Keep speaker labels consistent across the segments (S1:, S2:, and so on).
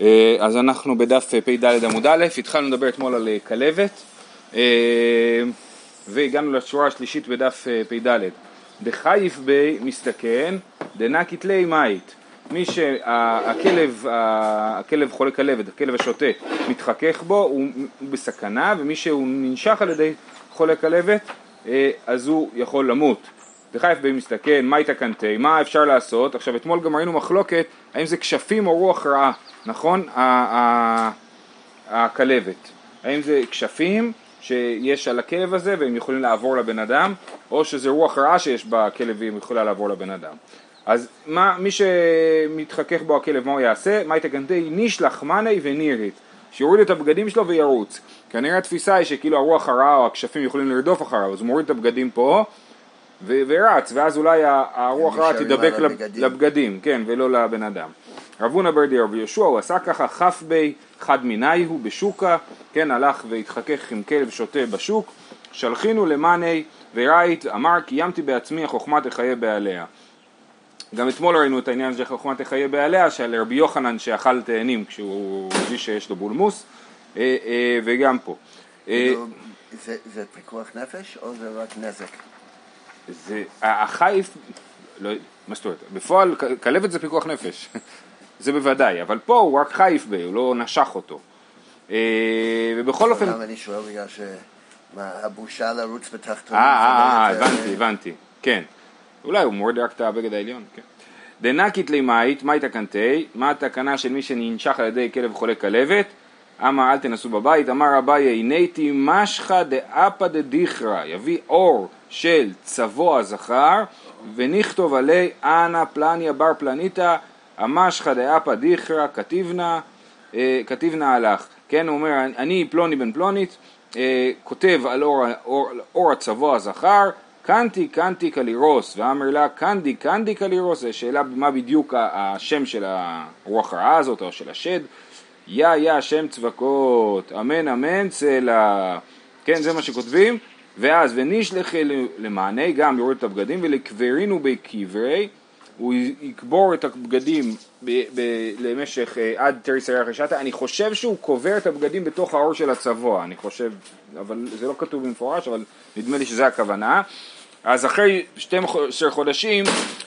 S1: אה, אז אנחנו בדף פ"ד עמוד א', התחלנו לדבר אתמול על אה, כלבת אה, והגענו לשורה השלישית בדף פ"ד. דחייף בי מסתכן דנקית לי מית. מי שהכלב הכלב חולה כלבת, הכלב השוטה, מתחכך בו, הוא בסכנה, ומי שהוא ננשך על ידי חולה כלבת, אז הוא יכול למות. דחייף בי מסתכן, מה התקנתי, מה אפשר לעשות? עכשיו אתמול גם ראינו מחלוקת האם זה כשפים או רוח רעה. נכון? הכלבת. האם זה כשפים שיש על הכלב הזה והם יכולים לעבור לבן אדם, או שזה רוח רעה שיש בכלב והיא יכולה לעבור לבן אדם. אז מה, מי שמתחכך בו הכלב, מה הוא יעשה? מה יתקנתי נישלח מני ונירית. שיוריד את הבגדים שלו וירוץ. כנראה התפיסה היא שכאילו הרוח הרעה או הכשפים יכולים לרדוף אחריו, אז הוא מוריד את הבגדים פה ורץ, ואז אולי הרוח הרעה תדבק לבגדים, כן, ולא לבן אדם. רב הונא ברדי רבי יהושע, הוא עשה ככה, כף בי חד מיני הוא בשוקה, כן, הלך והתחכך עם כלב שוטה בשוק, שלחינו למאני ורייט, אמר קיימתי בעצמי החוכמה תחיה בעליה. גם אתמול ראינו את העניין של חוכמה תחיה בעליה, של רבי יוחנן שאכל תאנים כשהוא הרגיש שיש לו בולמוס, אה, אה, וגם פה.
S2: אה, זה, זה פיקוח נפש או זה רק נזק?
S1: זה, החייף, לא, מה זאת אומרת, בפועל כלבת זה פיקוח נפש. זה בוודאי, אבל פה הוא רק חייף בי, הוא לא נשך אותו. אה, ובכל אופן...
S2: למה אני שואל בגלל ש... מה, הבושה לרוץ בתחתונים?
S1: אה, אה, אה, הבנתי, הבנתי, כן. אולי הוא מורד רק את הבגד העליון, כן. דנקית לימאית, מהי תקנתי? מה התקנה של מי שננשך על ידי כלב חולה כלבת? אמר אל תנסו בבית, אמר אביי הניתי משחא דאפא דדיכרא, יביא אור של צבוע זכר, ונכתוב עלי אנא פלניה בר פלניתא המשחא דאפא דיכרא כתיבנה, אה, כתיבנה הלך, כן, הוא אומר, אני פלוני בן פלונית, אה, כותב על אור, אור, אור הצבוע הזכר, קנטי קנטי קלירוס, ואמר לה קנדי קנדי קלירוס, זו שאלה מה בדיוק השם של הרוח הרעה הזאת או של השד, יא יא שם צבקות, אמן אמן צלע, כן זה מה שכותבים, ואז ונשלחי למענה גם יורד את הבגדים ולקברינו בקברי הוא יקבור את הבגדים ב- ב- למשך uh, עד תריס הירח השעתה, אני חושב שהוא קובר את הבגדים בתוך האור של הצבוע, אני חושב, אבל זה לא כתוב במפורש, אבל נדמה לי שזה הכוונה. אז אחרי 12 חודשים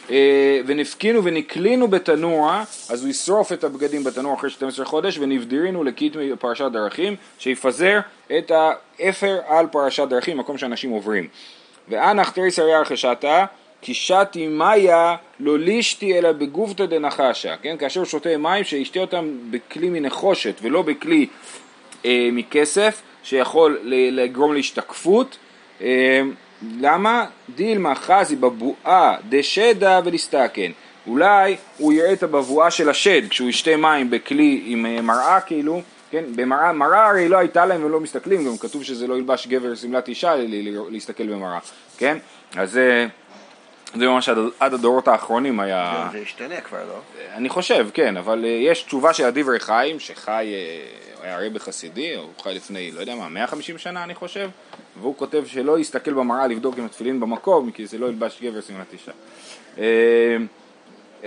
S1: אה, ונפקינו ונקלינו בתנוע, אז הוא ישרוף את הבגדים בתנוע אחרי 12 חודש ונבדירינו לקיט פרשת דרכים, שיפזר את האפר על פרשת דרכים, מקום שאנשים עוברים. ואנח תריס הירח השעתה כי שתי מאיה לא לישתי אלא בגופתא דנחשה, כן? כאשר שותה מים שישתה אותם בכלי מנחושת ולא בכלי אה, מכסף שיכול לגרום להשתקפות אה, למה? דילמה חזי בבואה דשדא ולסתכן אולי הוא יראה את הבבואה של השד כשהוא ישתה מים בכלי עם אה, מראה כאילו כן, במראה, מראה הרי לא הייתה להם ולא מסתכלים, גם כתוב שזה לא ילבש גבר שמלת אישה להסתכל במראה, כן? אז אה, זה ממש עד, עד הדורות האחרונים היה...
S2: זה השתנה כבר, לא?
S1: אני חושב, כן, אבל uh, יש תשובה של הדברי חיים, שחי, uh, היה רבי חסידי, הוא חי לפני, לא יודע מה, 150 שנה אני חושב, והוא כותב שלא יסתכל במראה לבדוק אם התפילין במקום, כי זה לא ילבש גבר שמלת אישה. Uh, uh,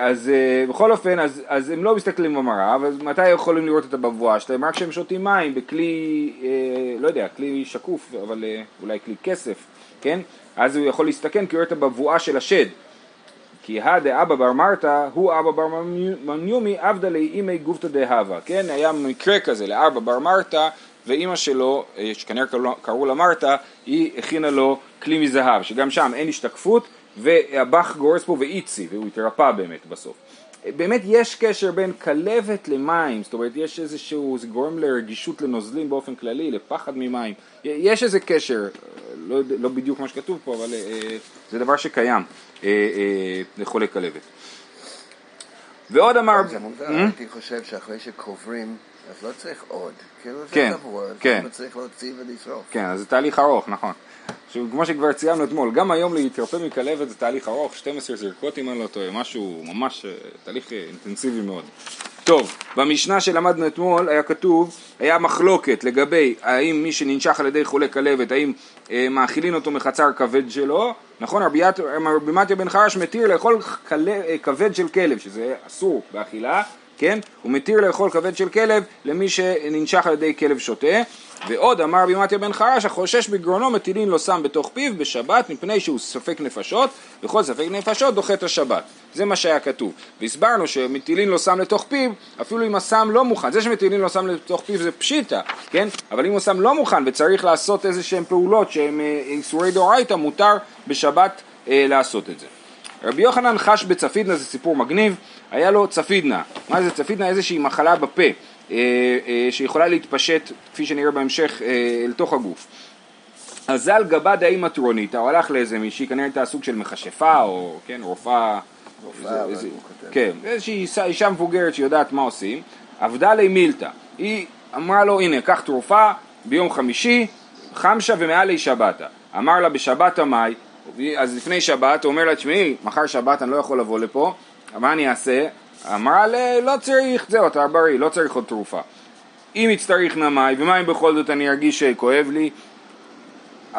S1: אז uh, בכל אופן, אז, אז הם לא מסתכלים במראה, אבל מתי יכולים לראות את הבבואה שלהם? רק כשהם שותים מים בכלי, לא יודע, כלי שקוף, אבל אולי כלי כסף, כן? אז הוא יכול להסתכן כי הוא רואה את הבבואה של השד. כי הדה אבא בר מרתא הוא אבא בר מניומי עבדה לאימי גופתא דהבה, כן? היה מקרה כזה לאבא בר מרתא ואימא שלו, אה, שכנראה קראו לה מרתא, היא הכינה לו כלי מזהב, שגם שם אין השתקפות והבח גורס פה ואיצי, והוא התרפא באמת בסוף. באמת יש קשר בין כלבת למים, זאת אומרת יש איזשהו, זה גורם לרגישות לנוזלים באופן כללי, לפחד ממים, יש איזה קשר, לא, לא בדיוק מה שכתוב פה, אבל אה, זה דבר שקיים אה, אה, לחולי כלבת.
S2: ועוד אמר... זה מוזר? הייתי חושב שאחרי שקוברים, אז לא צריך עוד, כאילו כן, קבוע, כן. לא צריך להוציא ולשרוף.
S1: כן, אז זה תהליך ארוך, נכון. עכשיו, כמו שכבר ציינו אתמול, גם היום להתרפא מכלבת זה תהליך ארוך, 12 זרקות אם אני לא טועה, משהו ממש, אה, תהליך אה, אינטנסיבי מאוד. טוב, במשנה שלמדנו אתמול היה כתוב, היה מחלוקת לגבי האם מי שננשך על ידי חולה כלבת, האם אה, מאכילין אותו מחצר כבד שלו, נכון? רבי, מתיה בן חרש מתיר לאכול כל, אה, כבד של כלב, שזה אסור באכילה, כן? הוא מתיר לאכול כבד של כלב למי שננשך על ידי כלב שוטה. ועוד אמר רבי מתיה בן חרש, החושש בגרונו מטילין לא שם בתוך פיו בשבת מפני שהוא ספק נפשות, וכל ספק נפשות דוחה את השבת. זה מה שהיה כתוב. והסברנו שמטילין לא שם לתוך פיו, אפילו אם הסם לא מוכן. זה שמטילין לא שם לתוך פיו זה פשיטה, כן? אבל אם הסם לא מוכן וצריך לעשות איזה שהן פעולות שהן אה, איסורי דאורייתא, מותר בשבת אה, לעשות את זה. רבי יוחנן חש בצפידנה, זה סיפור מגניב, היה לו צפידנה. מה זה צפידנה? איזושהי מחלה בפה. אה, אה, שיכולה להתפשט, כפי שנראה בהמשך, אה, אל תוך הגוף. אז ז"ל גבה דאי מטרונית, הוא הלך לאיזה מישהי, כנראה הייתה סוג של מכשפה, או כן, רופאה, כן, איזושהי אישה מבוגרת שיודעת מה עושים, עבדה לי מילתא, היא אמרה לו, הנה, קח תרופה ביום חמישי, חמשה ומעלי שבתא. אמר לה בשבת המאי, אז לפני שבת, הוא אומר לה, תשמעי, מחר שבת אני לא יכול לבוא לפה, מה אני אעשה? אמרה לה, לא צריך, זהו, אתה בריא, לא צריך עוד תרופה. אם יצטריך נמי, ומה אם בכל זאת אני ארגיש שכואב לי?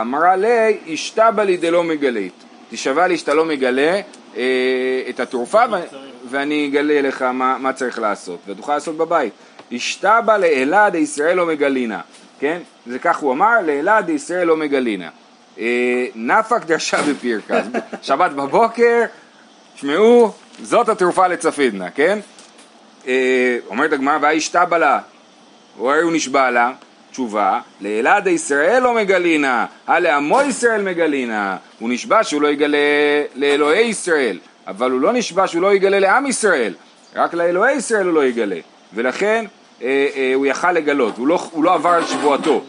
S1: אמרה לה, אשתבא לי דלא מגלית. תשבע לי שאתה לא מגלה אה, את התרופה ו- ואני אגלה לך מה, מה צריך לעשות, ותוכל לעשות בבית. אשתבא לאלה דישראל לא מגלינה, כן? זה כך הוא אמר, לאלה דישראל לא מגלינה. אה, נפק דרשה בפירקס, שבת בבוקר, שמעו, זאת התרופה לצפידנה, כן? אה, אומרת הגמרא, והאי השתבא לה, או הרי הוא נשבע לה, תשובה, לאלעד ישראל לא מגלינה, הלעמו ישראל מגלינה. הוא נשבע שהוא לא יגלה לאלוהי ישראל, אבל הוא לא נשבע שהוא לא יגלה לעם ישראל, רק לאלוהי ישראל הוא לא יגלה. ולכן אה, אה, הוא יכל לגלות, הוא לא, הוא לא עבר על שבועתו.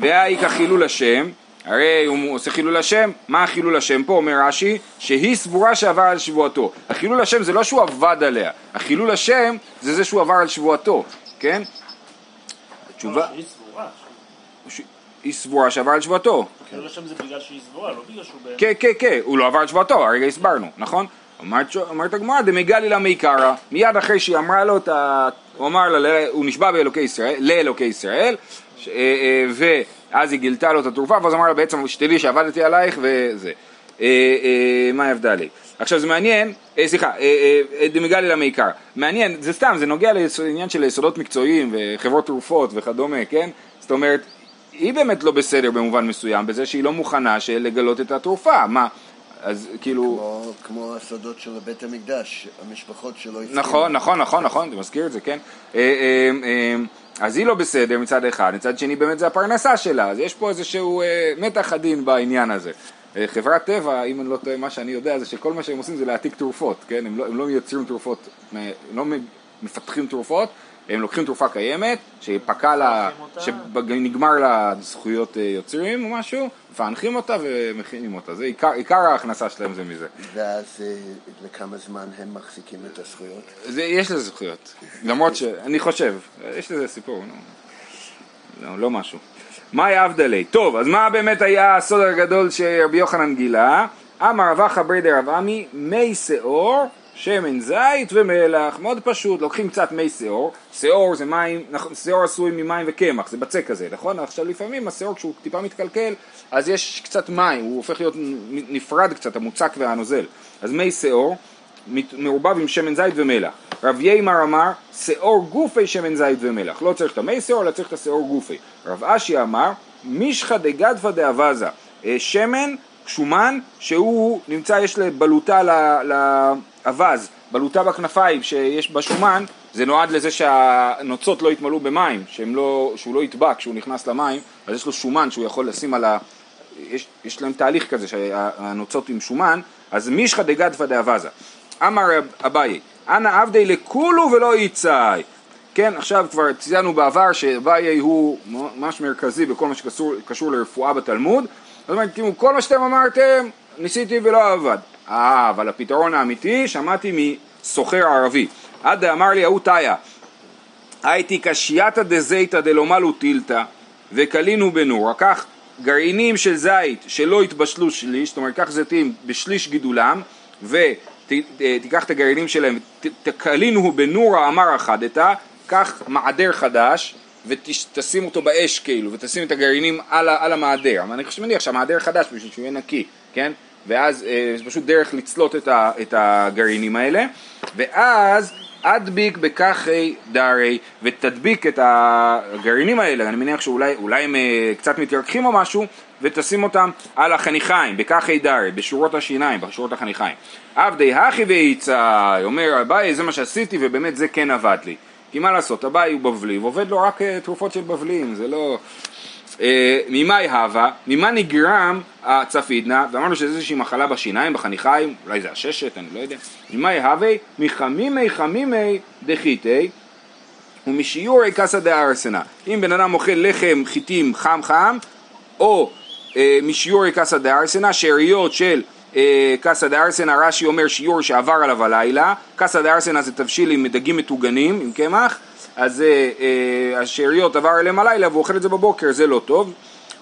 S1: והאי כחילול השם, הרי הוא עושה חילול השם, מה החילול השם פה? אומר רש"י, שהיא סבורה שעבר על שבועתו. החילול השם זה לא שהוא עבד עליה, החילול השם זה זה שהוא עבר על שבועתו, כן?
S3: תשובה...
S1: היא סבורה שעבר על שבועתו.
S3: חילול השם זה בגלל שהיא סבורה, לא בגלל שהוא...
S1: כן, כן, כן, הוא לא עבר על שבועתו, הרגע הסברנו, נכון? אומרת הגמרא, דמגלי לה מעיקרא, מיד אחרי שהיא אמרה לו את ה... הוא אמר לה, הוא נשבע באלוקי ישראל, לאלוקי ישראל, אה, אה, ואז היא גילתה לו את התרופה, ואז אמר לה בעצם, שתדעי שעבדתי עלייך וזה. אה, מה ההבדל לי? עכשיו זה מעניין, סליחה, דמגלי לה מעיקרא, מעניין, זה סתם, זה נוגע לעניין של יסודות מקצועיים וחברות תרופות וכדומה, כן? זאת אומרת, היא באמת לא בסדר במובן מסוים, בזה שהיא לא מוכנה לגלות את התרופה, מה? אז כאילו...
S2: כמו, כמו הסודות של בית המקדש, המשפחות שלו הסכימו.
S1: נכון, נכון, נכון, נכון, אתה מזכיר את זה, כן. אה, אה, אה, אז היא לא בסדר מצד אחד, מצד שני באמת זה הפרנסה שלה, אז יש פה איזשהו מתח עדין בעניין הזה. חברת טבע, אם אני לא טועה, מה שאני יודע זה שכל מה שהם עושים זה להעתיק תרופות, כן? הם לא, הם לא מייצרים תרופות, הם לא מפתחים תרופות, הם לוקחים תרופה קיימת, שפקע לה, שנגמר לה זכויות אה, יוצרים או משהו, מפענחים אותה ומכינים אותה, זה עיקר, עיקר ההכנסה שלהם זה מזה.
S2: ואז אה, לכמה זמן הם מחזיקים את הזכויות?
S1: זה, יש לזה זכויות, למרות שאני חושב, יש לזה סיפור, לא, לא, לא משהו. מאי עבדלי, טוב, אז מה באמת היה הסוד הגדול שרבי יוחנן גילה? אמר רבא חברי דרב עמי, מי שאור שמן זית ומלח, מאוד פשוט, לוקחים קצת מי שאור, שאור זה מים, נכון, שאור עשוי ממים וקמח, זה בצק כזה, נכון? עכשיו לפעמים השאור כשהוא טיפה מתקלקל, אז יש קצת מים, הוא הופך להיות נפרד קצת, המוצק והנוזל, אז מי שאור מעורבב עם שמן זית ומלח. רב יימר אמר, שאור גופי שמן זית ומלח, לא צריך את המי שאור, אלא צריך את השאור גופי. רב אשי אמר, מישחא דגדפא דאבזה, אה, שמן שומן שהוא נמצא, יש לבלוטה לאווז, בלוטה בכנפיים שיש בה שומן, זה נועד לזה שהנוצות לא יתמלאו במים, לא, שהוא לא יטבע כשהוא נכנס למים, אז יש לו שומן שהוא יכול לשים על ה... יש, יש להם תהליך כזה שהנוצות עם שומן, אז מישחא דגדפא דאבזה. אמר אביי, אנא עבדי לכולו ולא יצאי. כן, עכשיו כבר ציינו בעבר שאביי הוא ממש מרכזי בכל מה שקשור לרפואה בתלמוד, זאת אומרת, כאילו, כל מה שאתם אמרתם, ניסיתי ולא עבד. אה, אבל הפתרון האמיתי, שמעתי מסוחר ערבי. עד אמר לי ההוא תאיה, הייתי קשייתא דזיתא דלומלו טילתא וקלינו בנור. קח גרעינים של זית שלא התבשלו שליש, זאת אומרת, קח זיתים בשליש גידולם, ותיקח את הגרעינים שלהם, תקלינו בנורה אמר אחדתא, קח מעדר חדש, ותשים אותו באש כאילו, ותשים את הגרעינים על, על המעדר. אני חושב מניח שהמעדר חדש בשביל שהוא יהיה נקי, כן? ואז אה, זה פשוט דרך לצלוט את, ה, את הגרעינים האלה, ואז אדביק בככי דרי ותדביק את הגרעינים האלה, אני מניח שאולי הם אה, קצת מתרככים או משהו, ותשים אותם על החניכיים, בככי דרי, בשורות השיניים, בשורות החניכיים. עבדי הכי ואיצה, אומר אביי זה מה שעשיתי ובאמת זה כן עבד לי. כי מה לעשות, אביי הוא בבלי ועובד לו רק אה, תרופות של בבלים, זה לא... אה, ממאי הווה, ממה נגרם הצפידנה, ואמרנו שזה איזושהי מחלה בשיניים, בחניכיים, אולי זה הששת, אני לא יודע, ממאי הווה, מחמימי חמימי דחיתי, ומשיעורי קסא דארסנה. אם בן אדם אוכל לחם חיטים חם חם, או אה, משיעורי קסא דארסנה, שאריות של אה, קסא דארסנה, רש"י אומר שיעור שעבר עליו הלילה, קסא דארסנה זה תבשיל עם דגים מטוגנים, עם קמח, אז אה, אה, השאריות עבר אליהם הלילה והוא אוכל את זה בבוקר, זה לא טוב.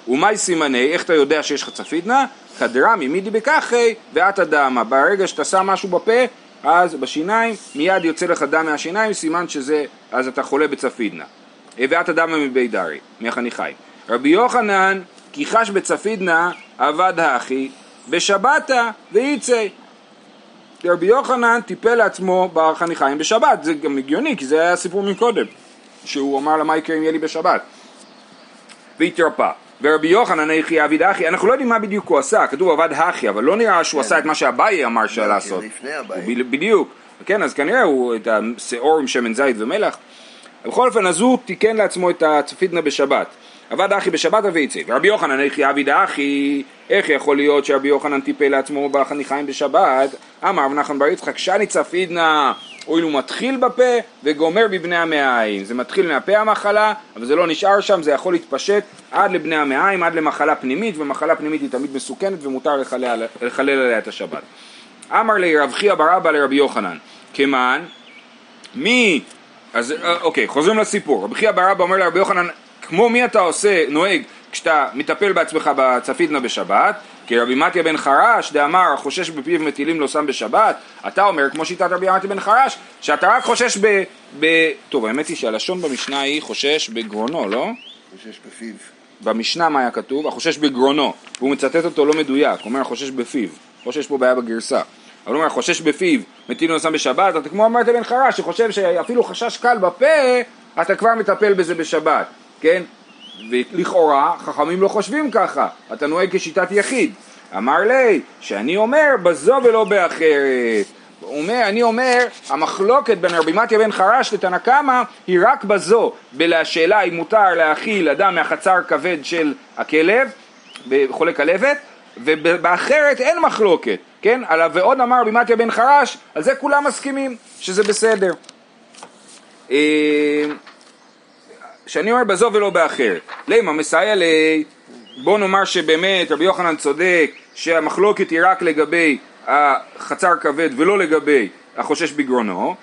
S1: ומאי סימני, איך אתה יודע שיש לך צפידנה? כדרמי מידי בככי ואת אדמה. ברגע שאתה שם משהו בפה, אז בשיניים, מיד יוצא לך דם מהשיניים, סימן שזה, אז אתה חולה בצפידנה. אה, ואת אדמה מבית דרי, מהחניכיים. רבי יוחנן, כי חש בצפידנה, עבד האחי, בשבתה וייצא. רבי יוחנן טיפל לעצמו בחניכיים בשבת, זה גם הגיוני, כי זה היה הסיפור מקודם, שהוא אמר לה מה יקרה אם יהיה לי בשבת. והתרפא. ורבי יוחנן איכי אביד אחי, אנחנו לא יודעים מה בדיוק הוא עשה, כתוב עבד אחי, אבל לא נראה שהוא עשה את מה שאביי אמר שהיה לעשות. בדיוק. כן, אז כנראה הוא את השעור עם שמן זית ומלח. בכל אופן, אז הוא תיקן לעצמו את הצפידנה בשבת. עבד אחי בשבת ויצא. ורבי יוחנן איך יעביד אחי, איך יכול להיות שרבי יוחנן טיפל לעצמו בחניכיים בשבת? אמר רב נחמן בר יצחק שני צפידנה הואיל הוא מתחיל בפה וגומר בבני המעיים. זה מתחיל מהפה המחלה, אבל זה לא נשאר שם, זה יכול להתפשט עד לבני המעיים, עד למחלה פנימית, ומחלה פנימית היא תמיד מסוכנת ומותר לחלל, לחלל עליה את השבת. אמר לי רב חייא בר אבא לרבי יוחנן, כמען, מי, אז אה, אוקיי, חוזרים לסיפור, רבי חייא בר אבא אומר לרבי יוחנן, כמו מי אתה עושה, נוהג, כשאתה מטפל בעצמך בצפידנה בשבת, כי רבי מתיה בן חרש דאמר חושש בפיו מטילים לא שם בשבת, אתה אומר כמו שיטת רבי מתיה בן חרש, שאתה רק חושש ב... ב... טוב האמת היא שהלשון במשנה היא חושש בגרונו, לא?
S2: חושש בפיו.
S1: במשנה מה היה כתוב? החושש בגרונו, והוא מצטט אותו לא מדויק, הוא אומר החושש בפיו, או שיש פה בעיה בגרסה. אבל הוא אומר חושש בפיו, מטיל לא שם בשבת, אתה כמו אמרת בן חרש שחושב שאפילו חשש קל בפה, אתה כבר מטפל בזה בשבת. כן? ולכאורה חכמים לא חושבים ככה, אתה נוהג כשיטת יחיד. אמר לי, שאני אומר בזו ולא באחרת. אומר, אני אומר, המחלוקת בין רבי מתיה בן חרש לתנא קמא היא רק בזו, בשאלה אם מותר להאכיל אדם מהחצר כבד של הכלב, בחולה כלבת, ובאחרת אין מחלוקת, כן? ועוד אמר רבי מתיה בן חרש, על זה כולם מסכימים, שזה בסדר. שאני אומר בזו ולא באחרת. למה מסייע ל... בוא נאמר שבאמת רבי יוחנן צודק שהמחלוקת היא רק לגבי החצר כבד ולא לגבי החושש בגרונו.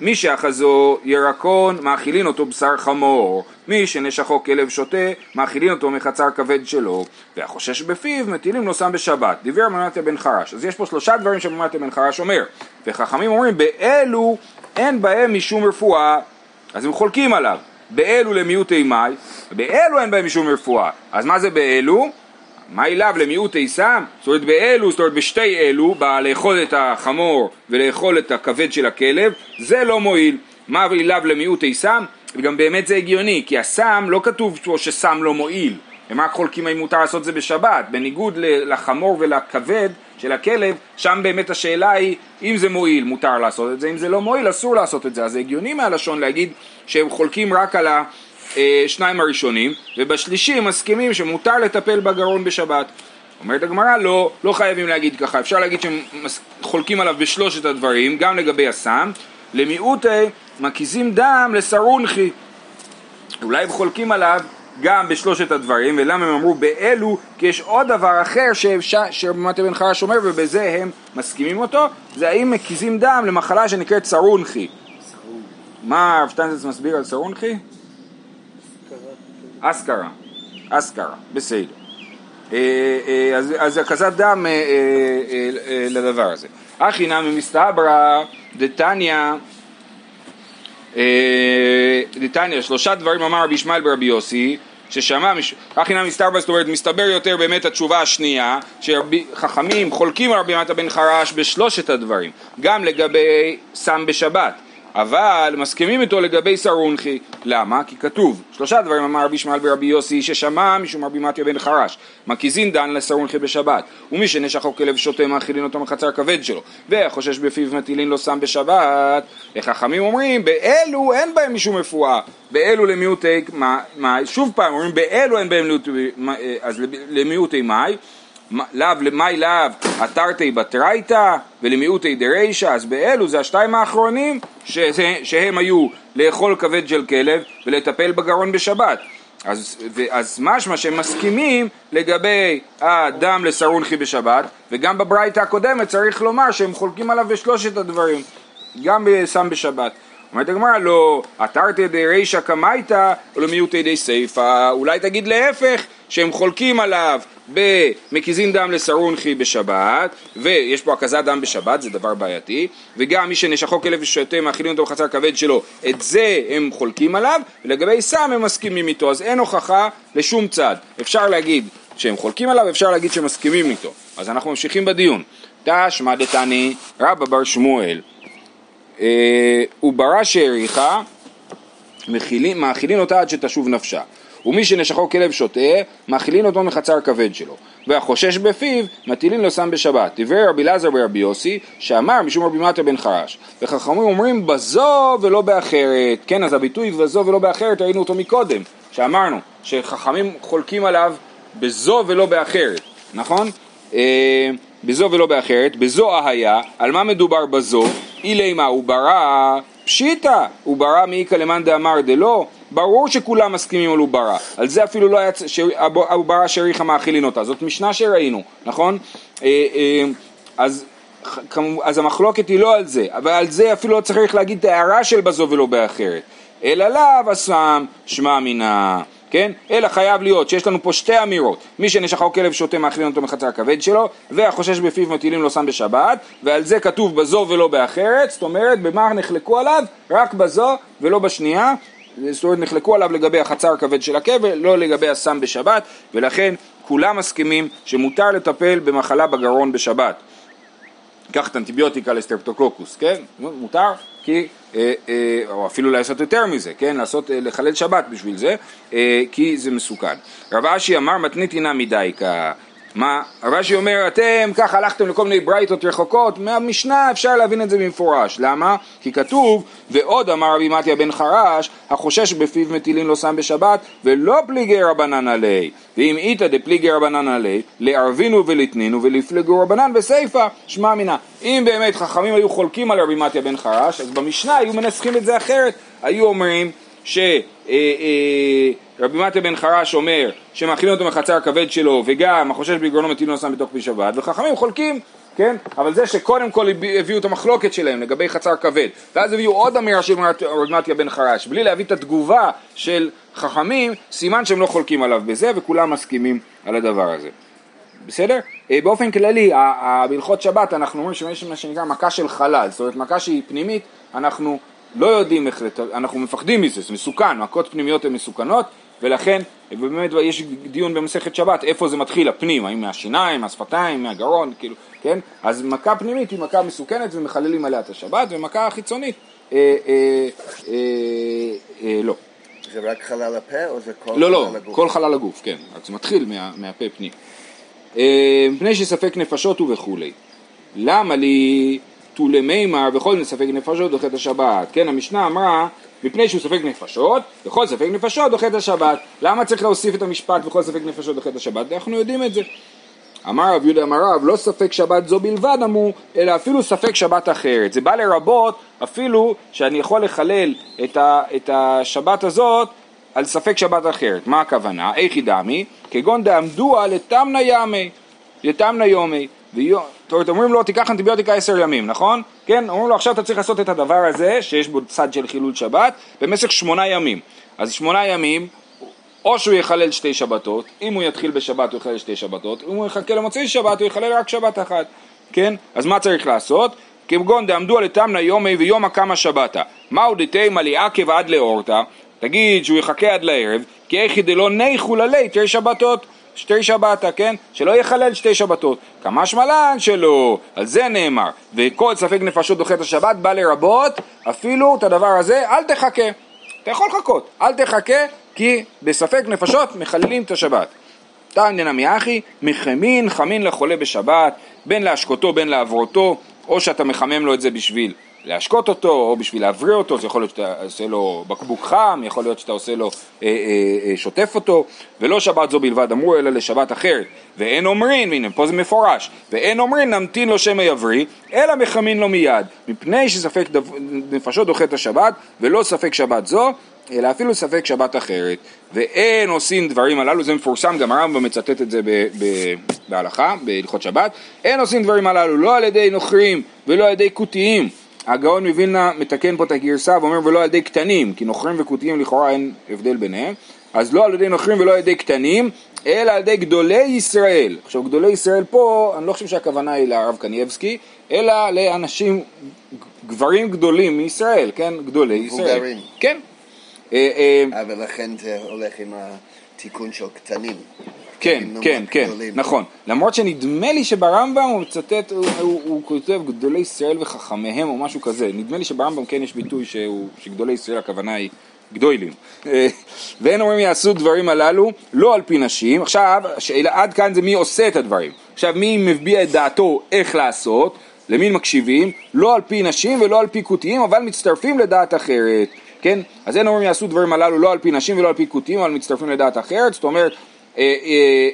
S1: מי שאחזו ירקון מאכילין אותו בשר חמור, מי שנשכו כלב שוטה מאכילין אותו מחצר כבד שלו, והחושש בפיו מטילים לו שם בשבת. דיבר מנתיה בן חרש. אז יש פה שלושה דברים שמנתיה בן חרש אומר, וחכמים אומרים באלו אין בהם משום רפואה, אז הם חולקים עליו. באלו למיעוטי מאי, באלו אין בהם משום רפואה. אז מה זה באלו? מאי לאו למיעוטי סם? זאת אומרת באלו, זאת אומרת בשתי אלו, לאכול את החמור ולאכול את הכבד של הכלב, זה לא מועיל. מה לאו למיעוטי סם? וגם באמת זה הגיוני, כי הסם לא כתוב פה שסם לא מועיל. הם רק חולקים האם מותר לעשות זה בשבת, בניגוד לחמור ולכבד של הכלב, שם באמת השאלה היא אם זה מועיל מותר לעשות את זה, אם זה לא מועיל אסור לעשות את זה, אז זה הגיוני מהלשון להגיד שהם חולקים רק על השניים הראשונים, ובשלישי מסכימים שמותר לטפל בגרון בשבת. אומרת הגמרא לא, לא חייבים להגיד ככה, אפשר להגיד שהם חולקים עליו בשלושת הדברים, גם לגבי הסם, למיעוטי מקיזים דם לסרונכי, אולי הם חולקים עליו גם בשלושת הדברים, ולמה הם אמרו באלו, כי יש עוד דבר אחר שרמת אבן חרש אומר ובזה הם מסכימים אותו, זה האם מקיזים דם למחלה שנקראת סרונכי. מה הרב שטיינזץ מסביר על סרונכי? אסכרה, אסכרה, בסדר. אה, אה, אז הקזת דם אה, לדבר הזה. אחי נמי מסתברא דתניא דתניא שלושה דברים אמר רבי ישמעאל ברבי יוסי ששמע, הכי נמי מסתברא, זאת אומרת, מסתבר יותר באמת התשובה השנייה, שחכמים חולקים על רבי מטה בן חרש בשלושת הדברים, גם לגבי סם בשבת, אבל מסכימים איתו לגבי סרונחי, למה? כי כתוב, שלושה דברים אמר רבי ישמעאל ברבי יוסי ששמע משום רבי מתיה בן חרש, מקיזין דן לסרונחי בשבת, ומי שנשכו כלב שוטה מאכילין אותו מחצר כבד שלו, והחושש בפיו מטילין לו סם בשבת, וחכמים אומרים? באלו אין בהם משום רפואה, באלו למיעוטי, מה, שוב פעם אומרים באלו אין בהם אז למיעוטי מאי לאו למאי לאו התרתי בתרייתא ולמיעוטי דרישא אז באלו זה השתיים האחרונים שזה, שהם היו לאכול כבד של כלב ולטפל בגרון בשבת. אז, אז משמע שהם מסכימים לגבי הדם לסרונחי בשבת וגם בברייתא הקודמת צריך לומר שהם חולקים עליו בשלושת הדברים גם בסם בשבת. אומרת הגמרא לא, התרתי דרישא קמייתא ולמיעוטי די סיפא. אולי תגיד להפך שהם חולקים עליו במקיזין דם לסרונחי בשבת, ויש פה הקזת דם בשבת, זה דבר בעייתי, וגם מי שנשכו כלב ושותה מאכילים אותו בחצר כבד שלו, את זה הם חולקים עליו, ולגבי סם הם מסכימים איתו, אז אין הוכחה לשום צד. אפשר להגיד שהם חולקים עליו, אפשר להגיד שהם מסכימים איתו. אז אנחנו ממשיכים בדיון. תשמע דתני רבא בר שמואל, אה, וברא שהעריכה, מאכילים אותה עד שתשוב נפשה. ומי שנשכו כלב שוטה, מאכילין אותו מחצר כבד שלו. והחושש בפיו, מטילין לו סם בשבת. דברי רבי אלעזר ורבי יוסי, שאמר משום רבי מטה בן חרש. וחכמים אומרים בזו ולא באחרת. כן, אז הביטוי בזו ולא באחרת, ראינו אותו מקודם, שאמרנו, שחכמים חולקים עליו בזו ולא באחרת, נכון? אה, בזו ולא באחרת, בזו היה, על מה מדובר בזו? אילי מה, הוא ברא פשיטא, הוא ברא מאיכא למאן דאמר דלא, ברור שכולם מסכימים על עוברה, על זה אפילו לא היה, עוברה שהריחה מאכילין אותה, זאת משנה שראינו, נכון? אה, אה, אז, אז המחלוקת היא לא על זה, אבל על זה אפילו לא צריך להגיד את ההערה של בזו ולא באחרת, אלא לאו אסם שמע מינה כן? אלא חייב להיות שיש לנו פה שתי אמירות מי שנשכו כלב שותה מאכילין אותו מחצר הכבד שלו והחושש בפיו מטילים לו סם בשבת ועל זה כתוב בזו ולא באחרת זאת אומרת במה נחלקו עליו? רק בזו ולא בשנייה זאת אומרת נחלקו עליו לגבי החצר הכבד של הכבל, לא לגבי הסם בשבת, ולכן כולם מסכימים שמותר לטפל במחלה בגרון בשבת. קח את אנטיביוטיקה לסטרפטוקוקוס, כן? מותר, כי, אה, אה, או אפילו לעשות יותר מזה, כן? לעשות, אה, לחלל שבת בשביל זה, אה, כי זה מסוכן. רב אשי אמר מתניתינה מדייקה מה, רש"י אומר, אתם ככה הלכתם לכל מיני ברייתות רחוקות, מהמשנה אפשר להבין את זה במפורש. למה? כי כתוב, ועוד אמר רבי מתיה בן חרש, החושש בפיו מטילין לא שם בשבת, ולא פליגי רבנן עלי. ואם איתא דפליגי רבנן עלי, לערבינו ולתנינו ולפלגו רבנן בסיפא, שמע מינה. אם באמת חכמים היו חולקים על רבי מתיה בן חרש, אז במשנה היו מנסחים את זה אחרת. היו אומרים ש... אה, אה, מטה בן חרש אומר שמאכילים אותו מחצר הכבד שלו וגם החושש בגרונו מטיל נוסם בתוך פי שבת וחכמים חולקים כן? אבל זה שקודם כל הביאו את המחלוקת שלהם לגבי חצר כבד ואז הביאו עוד אמירה של רבי מתיה בן חרש בלי להביא את התגובה של חכמים סימן שהם לא חולקים עליו בזה וכולם מסכימים על הדבר הזה בסדר? אה, באופן כללי, בהלכות שבת אנחנו אומרים שיש מה שנקרא מכה של חלל, זאת אומרת מכה שהיא פנימית, אנחנו לא יודעים איך, אנחנו מפחדים מזה, זה מסוכן, מכות פנימיות הן מסוכנות, ולכן באמת יש דיון במסכת שבת איפה זה מתחיל הפנים, האם מהשיניים, מהשפתיים, מהגרון, כאילו, כן? אז מכה פנימית היא מכה מסוכנת ומחללים עליה את השבת, ומכה חיצונית אה, אה, אה, אה, לא.
S2: זה רק חלל הפה או זה כל
S1: לא, לא, חלל לא, הגוף? לא, כל חלל הגוף, כן, רק זה מתחיל מה, מהפה פנים. אה, מפני שספק נפשות הוא וכולי. למה לי תולי מימר וכל מיני ספק נפשות דוחה את השבת, כן, המשנה אמרה מפני שהוא ספק נפשות, וכל ספק נפשות דוחה את השבת. למה צריך להוסיף את המשפט וכל ספק נפשות דוחה את השבת? אנחנו יודעים את זה. אמר רב יהודה אמר רב, לא ספק שבת זו בלבד אמרו, אלא אפילו ספק שבת אחרת. זה בא לרבות אפילו שאני יכול לחלל את, ה, את השבת הזאת על ספק שבת אחרת. מה הכוונה? איך היא דמי? כגון דעמדוה לתמנה ימי, לתמנה יומי. זאת אומרת, אומרים לו תיקח אנטיביוטיקה עשר ימים, נכון? כן, אומרים לו עכשיו אתה צריך לעשות את הדבר הזה, שיש בו צד של חילול שבת, במשך שמונה ימים. אז שמונה ימים, או שהוא יחלל שתי שבתות, אם הוא יתחיל בשבת הוא יחלל שתי שבתות, אם הוא יחכה למוצאי שבת הוא יחלל רק שבת אחת, כן? אז מה צריך לעשות? כגון דעמדו על תמנה יומי ויום הקמה שבתה. מהו דתימה ליעקב עד לאורתא? תגיד שהוא יחכה עד לערב, כי איך דלא ניחו ללי תרי שבתות. שתי שבתה, כן? שלא יחלל שתי שבתות. כמשמע לן שלא, על זה נאמר. וכל ספק נפשות דוחה את השבת בא לרבות, אפילו את הדבר הזה, אל תחכה. אתה יכול לחכות, אל תחכה, כי בספק נפשות מחללים את השבת. תניא נמי אחי, מחמין חמין לחולה בשבת, בין להשקותו בין לעברותו, או שאתה מחמם לו את זה בשביל להשקות אותו, או בשביל להבריא אותו, זה יכול להיות שאתה עושה לו בקבוק חם, יכול להיות שאתה עושה לו, אה, אה, אה, שוטף אותו, ולא שבת זו בלבד אמרו, אלא לשבת אחרת. ואין אומרים, והנה פה זה מפורש, ואין אומרים נמתין לו שמא יבריא, אלא מחמין לו מיד, מפני שספק דו, נפשות דוחה את השבת, ולא ספק שבת זו, אלא אפילו ספק שבת אחרת. ואין עושים דברים הללו, זה מפורסם, גם הרמב"ם מצטט את זה ב, ב, בהלכה, בהלכות שבת, אין עושים דברים הללו לא על ידי נוכרים ולא על ידי כותיים. הגאון מווילנה מתקן פה את הגרסה ואומר ולא על ידי קטנים, כי נוכרים וכותיים לכאורה אין הבדל ביניהם, אז לא על ידי נוכרים ולא על ידי קטנים, אלא על ידי גדולי ישראל. עכשיו גדולי ישראל פה, אני לא חושב שהכוונה היא לרב קנייבסקי, אלא לאנשים, גברים גדולים מישראל, כן? גדולי ישראל.
S2: מבוגרים.
S1: כן. אה, אה,
S2: אבל לכן זה הולך עם התיקון של קטנים.
S1: כן, כן, כן,
S2: גדולים.
S1: נכון. למרות שנדמה לי שברמב"ם הוא מצטט, הוא, הוא, הוא כותב גדולי ישראל וחכמיהם או משהו כזה. נדמה לי שברמב"ם כן יש ביטוי שהוא, שגדולי ישראל הכוונה היא גדולים. ואין אומרים יעשו דברים הללו לא על פי נשים. עכשיו, השאלה עד כאן זה מי עושה את הדברים. עכשיו, מי מביע את דעתו איך לעשות, למי מקשיבים, לא על פי נשים ולא על פי כותיים, אבל מצטרפים לדעת אחרת. כן? אז אין אומרים יעשו דברים הללו לא על פי נשים ולא על פי כותיים, אבל מצטרפים לדעת אחרת. זאת אומרת,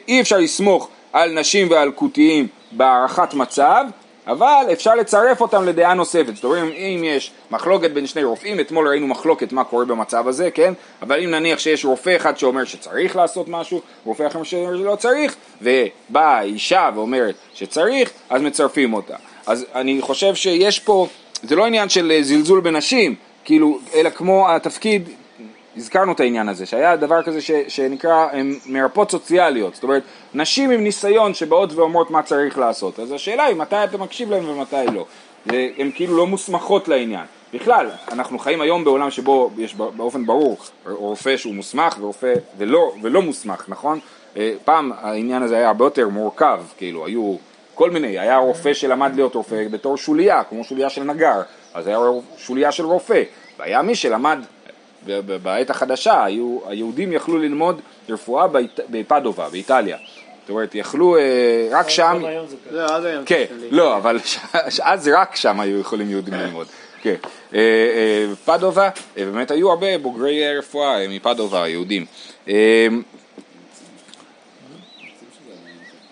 S1: אי אפשר לסמוך על נשים ועל כותיים בהערכת מצב, אבל אפשר לצרף אותם לדעה נוספת. זאת אומרת, אם יש מחלוקת בין שני רופאים, אתמול ראינו מחלוקת מה קורה במצב הזה, כן? אבל אם נניח שיש רופא אחד שאומר שצריך לעשות משהו, רופא אחר שאומר שלא צריך, ובאה אישה ואומרת שצריך, אז מצרפים אותה. אז אני חושב שיש פה, זה לא עניין של אה, זלזול בנשים, כאילו, אלא כמו התפקיד הזכרנו את העניין הזה, שהיה דבר כזה ש, שנקרא מרפאות סוציאליות, זאת אומרת, נשים עם ניסיון שבאות ואומרות מה צריך לעשות, אז השאלה היא מתי אתה מקשיב להם ומתי לא, והן כאילו לא מוסמכות לעניין. בכלל, אנחנו חיים היום בעולם שבו יש באופן ברור רופא שהוא מוסמך ורופא ולא, ולא מוסמך, נכון? אה, פעם העניין הזה היה הרבה יותר מורכב, כאילו, היו כל מיני, היה רופא שלמד להיות רופא בתור שוליה, כמו שוליה של נגר, אז היה שוליה של רופא, והיה מי שלמד בעת החדשה היו, היהודים יכלו ללמוד רפואה בפדובה, באיטליה. זאת אומרת, יכלו, אה, רק שם,
S3: גם היום זה.
S4: לא, עד היום.
S1: כן,
S4: שלי.
S1: לא, אבל אז רק שם היו יכולים יהודים ללמוד. כן. אה, אה, פדובה, אה, באמת היו הרבה בוגרי אה, רפואה אה, מפדובה, יהודים. אה,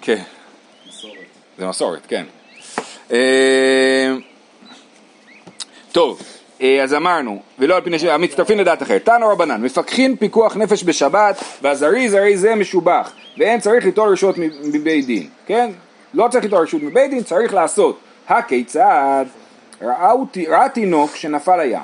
S1: כן. זה מסורת, כן. אה, טוב, אה, אז אמרנו, ולא על פי נשים, המצטרפים לדעת אחרת. תנו רבנן, מפקחין פיקוח נפש בשבת, והזריז הרי זה משובח, ואין צריך ליטול רשות מבית דין, כן? לא צריך ליטול רשות מבית דין, צריך לעשות. הכיצד? ראה תינוק שנפל לים.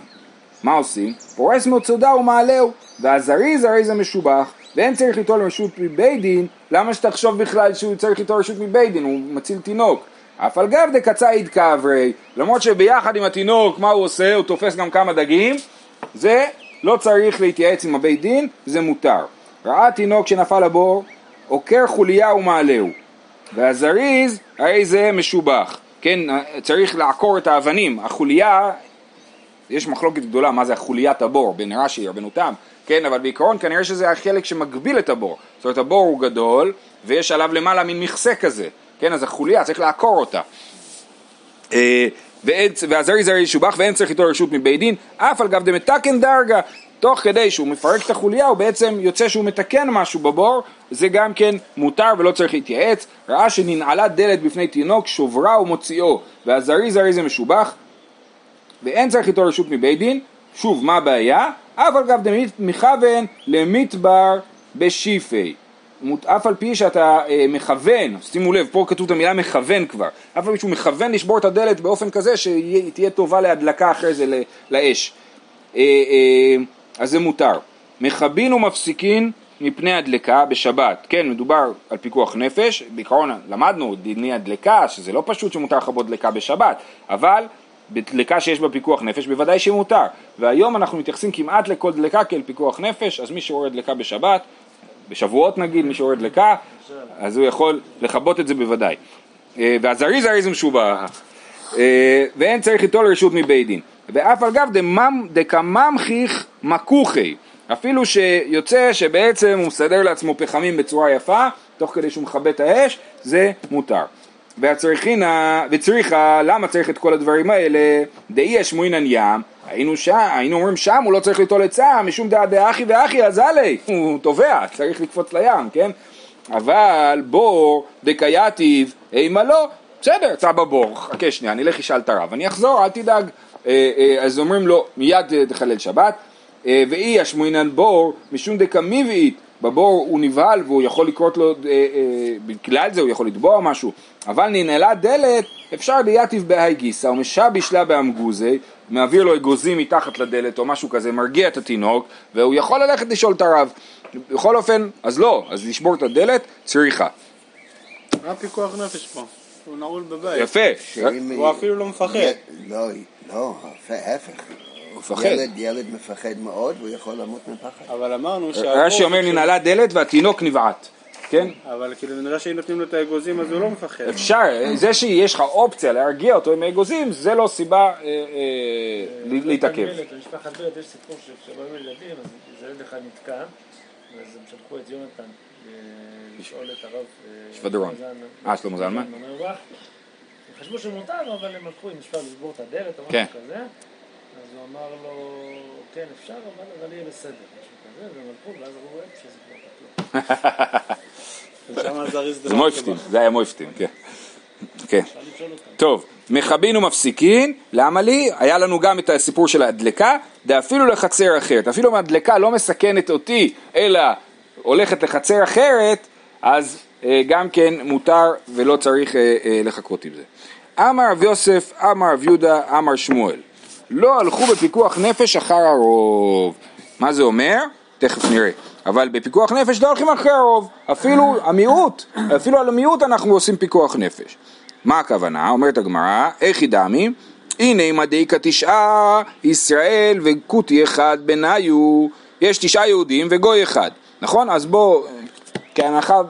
S1: מה עושים? פורס מצודה ומעלהו, והזריז הרי זה משובח, ואין צריך ליטול רשות מבית דין, למה שתחשוב בכלל שהוא צריך ליטול רשות מבית דין, הוא מציל תינוק. אף על גב דקצאיד כאברי, למרות שביחד עם התינוק, מה הוא עושה? הוא תופס גם כמה דגים, זה לא צריך להתייעץ עם הבית דין, זה מותר. ראה תינוק שנפל לבור, עוקר חוליה ומעלהו, והזריז הרי זה משובח, כן, צריך לעקור את האבנים, החוליה יש מחלוקת גדולה מה זה החוליית הבור בין רש"י רבנו תם, כן, אבל בעיקרון כנראה שזה החלק שמגביל את הבור. זאת אומרת הבור הוא גדול ויש עליו למעלה מין מכסה כזה, כן, אז החוליה צריך לעקור אותה. אה, והזרי זרי ישובח ואין צריך איתו רשות מבית דין, אף על גב דמתקן דרגה, תוך כדי שהוא מפרק את החוליה הוא בעצם יוצא שהוא מתקן משהו בבור, זה גם כן מותר ולא צריך להתייעץ, ראה שננעלה דלת בפני תינוק, שוברה ומוציאו, והזרי זרי זה משובח, ואין צריך איתו רשות מבית דין, שוב, מה הבעיה? אף על גב דמית מכוון למדבר בשיפי. אף על פי שאתה אה, מכוון, שימו לב, פה כתוב את המילה מכוון כבר, אף על פי שהוא מכוון לשבור את הדלת באופן כזה שתהיה טובה להדלקה אחרי זה לאש. אה, אה, אז זה מותר. מכבין ומפסיקין מפני הדלקה בשבת, כן, מדובר על פיקוח נפש, בעיקרון למדנו דיני הדלקה, שזה לא פשוט שמותר לכבות דלקה בשבת, אבל בדלקה שיש בה פיקוח נפש בוודאי שמותר, והיום אנחנו מתייחסים כמעט לכל דלקה כאל פיקוח נפש, אז מי שרואה דלקה בשבת, בשבועות נגיד, מי שיורד דלקה, אז הוא יכול לכבות את זה בוודאי. אה, והזריז זריז משובח. אה, ואין צריך ליטול רשות מבית דין. ואף על גב דקממחיך מקוכי. אפילו שיוצא שבעצם הוא מסדר לעצמו פחמים בצורה יפה, תוך כדי שהוא מכבה את האש, זה מותר. והצריכינה, וצריכה, למה צריך את כל הדברים האלה? דאי אשמועינן ים, היינו שם, היינו אומרים שם הוא לא צריך ליטול עצה, משום דעה דאחי ואחי אזלי, הוא טובע, צריך לקפוץ לים, כן? אבל בור דקייטיב אימה לא, בסדר, צא בבור, חכה שנייה, אני אלך אשאל את הרב, אני אחזור, אל תדאג. אה, אה, אז אומרים לו, מיד תחלל שבת, אה, ואי אשמועינן בור, משום דקמיבית, בבור הוא נבהל והוא יכול לקרות לו, בגלל זה הוא יכול לתבוע משהו, אבל ננעלה דלת, אפשר דיאטיב בהאי גיסא, ומשביש לה באמגוזי, מעביר לו אגוזים מתחת לדלת או משהו כזה, מרגיע את התינוק, והוא יכול ללכת לשאול את הרב. בכל אופן, אז לא, אז לשבור את הדלת, צריכה.
S4: מה פיקוח נפש פה? הוא נעול בבית.
S1: יפה.
S4: הוא אפילו לא מפחד.
S2: לא, לא, ההפך.
S1: הוא מפחד.
S2: ילד, ילד מפחד מאוד, והוא יכול למות מפחד.
S4: אבל אמרנו
S1: רש"י אומר ננעלה דלת והתינוק נבעט. כן?
S4: אבל כאילו נראה שאם נותנים לו את האגוזים אז הוא לא מפחד.
S1: אפשר, זה שיש לך אופציה להרגיע אותו עם האגוזים זה לא סיבה אה, אה, להתעכב.
S3: במשפחת בלט יש סיפור שכשבאו ילדים אז ילד אחד נתקע אז הם שלחו את יונתן אה, לשאול את הרב
S1: שבדרון. אה, שלמה זלמן?
S3: הם חשבו שמותר אבל הם הלכו אם אפשר לשבור את הדלת או
S1: כן.
S3: משהו כזה אז הוא אמר לו כן אפשר אבל יהיה בסדר משהו כזה והם הלכו ואז הוא רואה שזה כבר פתוח.
S1: זה מויפטים, זה היה מויפטים, כן. כן. טוב, מכבין ומפסיקין, למה לי? היה לנו גם את הסיפור של הדלקה, ואפילו לחצר אחרת. אפילו אם הדלקה לא מסכנת אותי, אלא הולכת לחצר אחרת, אז אה, גם כן מותר ולא צריך אה, אה, לחכות עם זה. אמר רב יוסף, אמר רב יהודה, אמר שמואל. לא הלכו בפיקוח נפש אחר הרוב. מה זה אומר? תכף נראה. אבל בפיקוח נפש לא הולכים אחרי הרוב, אפילו המיעוט, אפילו על המיעוט אנחנו עושים פיקוח נפש. מה הכוונה? אומרת הגמרא, איך ידעמי? הנה מדאיקה תשעה ישראל וכותי אחד בניו, יש תשעה יהודים וגוי אחד, נכון? אז בוא, כהנחה,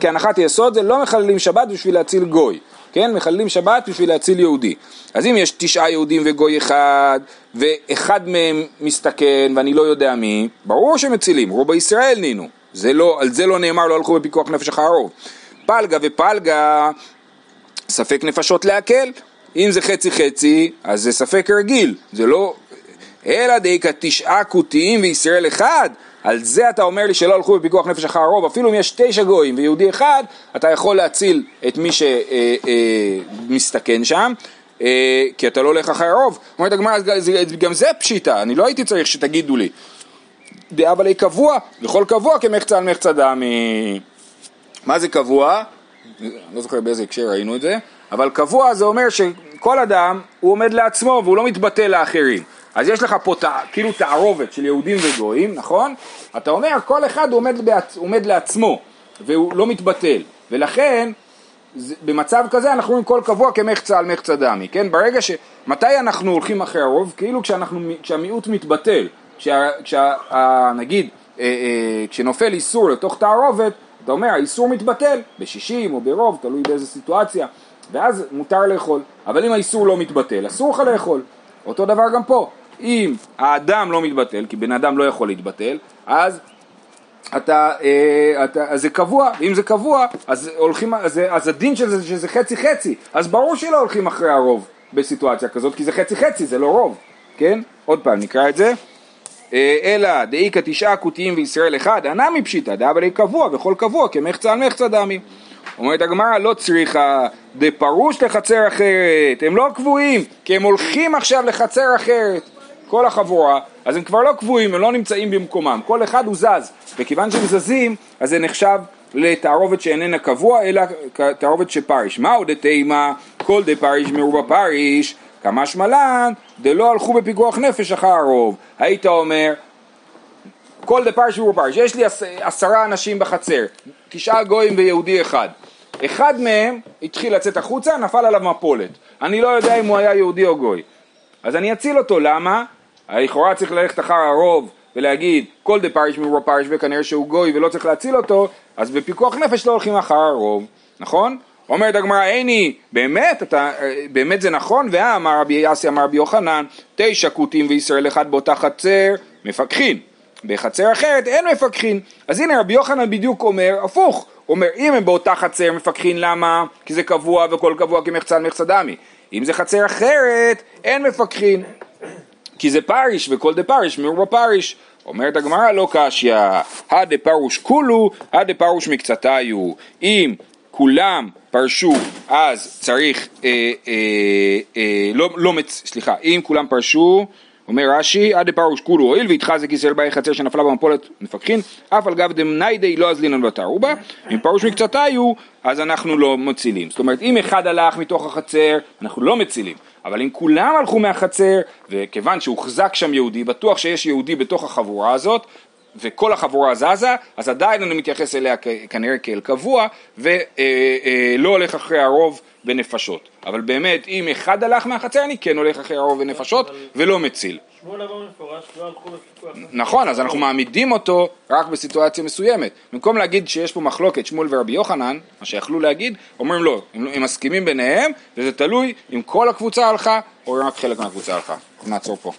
S1: כהנחת יסוד זה לא מחללים שבת בשביל להציל גוי, כן? מחללים שבת בשביל להציל יהודי. אז אם יש תשעה יהודים וגוי אחד, ואחד מהם מסתכן ואני לא יודע מי, ברור שמצילים, רוב ישראל נינו. זה לא, על זה לא נאמר לא הלכו בפיקוח נפש אחר הרוב. פלגה ופלגה, ספק נפשות להקל. אם זה חצי חצי, אז זה ספק רגיל, זה לא... אלא דאיקה תשעה כותיים וישראל אחד, על זה אתה אומר לי שלא הלכו בפיקוח נפש אחר הרוב, אפילו אם יש תשע גויים ויהודי אחד, אתה יכול להציל את מי שמסתכן אה, שם, אה, כי אתה לא הולך אחרי הרוב. אומרת הגמרא, גם זה פשיטה, אני לא הייתי צריך שתגידו לי. דאבא לי קבוע, וכל קבוע כמחצה על מחצה דמי. מה זה קבוע? לא זוכר באיזה הקשר ראינו את זה, אבל קבוע זה אומר שכל אדם הוא עומד לעצמו והוא לא מתבטא לאחרים. אז יש לך פה תע, כאילו תערובת של יהודים וגויים, נכון? אתה אומר כל אחד עומד, בעצ... עומד לעצמו והוא לא מתבטל, ולכן במצב כזה אנחנו רואים כל קבוע כמחצה על מחצה דמי, כן? ברגע ש... מתי אנחנו הולכים אחרי הרוב? כאילו כשאנחנו, כשהמיעוט מתבטל, כשה, כשה, נגיד אה, אה, כשנופל איסור לתוך תערובת, אתה אומר האיסור מתבטל בשישים או ברוב, תלוי באיזה סיטואציה, ואז מותר לאכול, אבל אם האיסור לא מתבטל, אסור לך לאכול, אותו דבר גם פה, אם האדם לא מתבטל, כי בן אדם לא יכול להתבטל, אז אתה, אה, אתה, אז זה קבוע, ואם זה קבוע, אז, הולכים, אז, אז הדין של זה שזה חצי חצי, אז ברור שלא הולכים אחרי הרוב בסיטואציה כזאת, כי זה חצי חצי, זה לא רוב, כן? עוד פעם נקרא את זה. אה, אלא דאיכא תשעה כותיים וישראל אחד, הנמי פשיטא, דאבלי קבוע, וכל קבוע כמחצה על מחצה דמי. אומרת הגמרא לא צריכה דפרוש לחצר אחרת, הם לא קבועים, כי הם הולכים עכשיו לחצר אחרת. כל החבורה, אז הם כבר לא קבועים, הם לא נמצאים במקומם, כל אחד הוא זז, וכיוון שהם זזים, אז זה נחשב לתערובת שאיננה קבוע, אלא תערובת שפריש. מהו דתימה כל דפריש מרובה פריש, כמה שמלן, דלא הלכו בפיקוח נפש אחר הרוב. היית אומר, כל דפריש מרובה פריש, יש לי עשרה אנשים בחצר, תשעה גויים ויהודי אחד. אחד מהם התחיל לצאת החוצה, נפל עליו מפולת. אני לא יודע אם הוא היה יהודי או גוי. אז אני אציל אותו, למה? לכאורה צריך ללכת אחר הרוב ולהגיד כל דה פריש מרובה פריש וכנראה שהוא גוי ולא צריך להציל אותו, אז בפיקוח נפש לא הולכים אחר הרוב, נכון? אומרת הגמרא, איני, באמת, אתה, באמת זה נכון? ואמר רבי יאסי אמר רבי יוחנן, תשע כותים וישראל אחד באותה חצר, מפקחין. בחצר אחרת אין מפקחין. אז הנה רבי יוחנן בדיוק אומר, הפוך, הוא אומר אם הם באותה חצר מפקחין למה? כי זה קבוע וכל קבוע כמחצן מחצה דמי. אם זה חצר אחרת, אין מפקחין. כי זה פריש וכל דה פריש מרובה פריש. אומרת הגמרא לא קשיא, הדה פרוש כולו, הדה פרוש מקצתיו. אם כולם פרשו אז צריך, אה, אה, אה, לא, לא, סליחה, אם כולם פרשו אומר רש"י, עד דפרוש כולו הואיל והתחזק ישראל באי חצר שנפלה במפולת מפקחין, אף על גב דמניידי לא אזלינן בתרו בה, אם פרוש מקצתיו, אז אנחנו לא מצילים. זאת אומרת, אם אחד הלך מתוך החצר, אנחנו לא מצילים. אבל אם כולם הלכו מהחצר, וכיוון שהוחזק שם יהודי, בטוח שיש יהודי בתוך החבורה הזאת, וכל החבורה זזה, אז עדיין אני מתייחס אליה כנראה כאל קבוע, ולא אה, אה, הולך אחרי הרוב בנפשות. אבל באמת, אם אחד הלך מהחצר, אני כן הולך אחרי הרוב בנפשות, ולא מציל.
S3: מפורש, לא הלכו.
S1: נכון, אז אנחנו מעמידים אותו רק בסיטואציה מסוימת. במקום להגיד שיש פה מחלוקת שמואל ורבי יוחנן, מה שיכלו להגיד, אומרים לא, הם, הם מסכימים ביניהם, וזה תלוי אם כל הקבוצה הלכה, או רק חלק מהקבוצה הלכה. נעצור פה.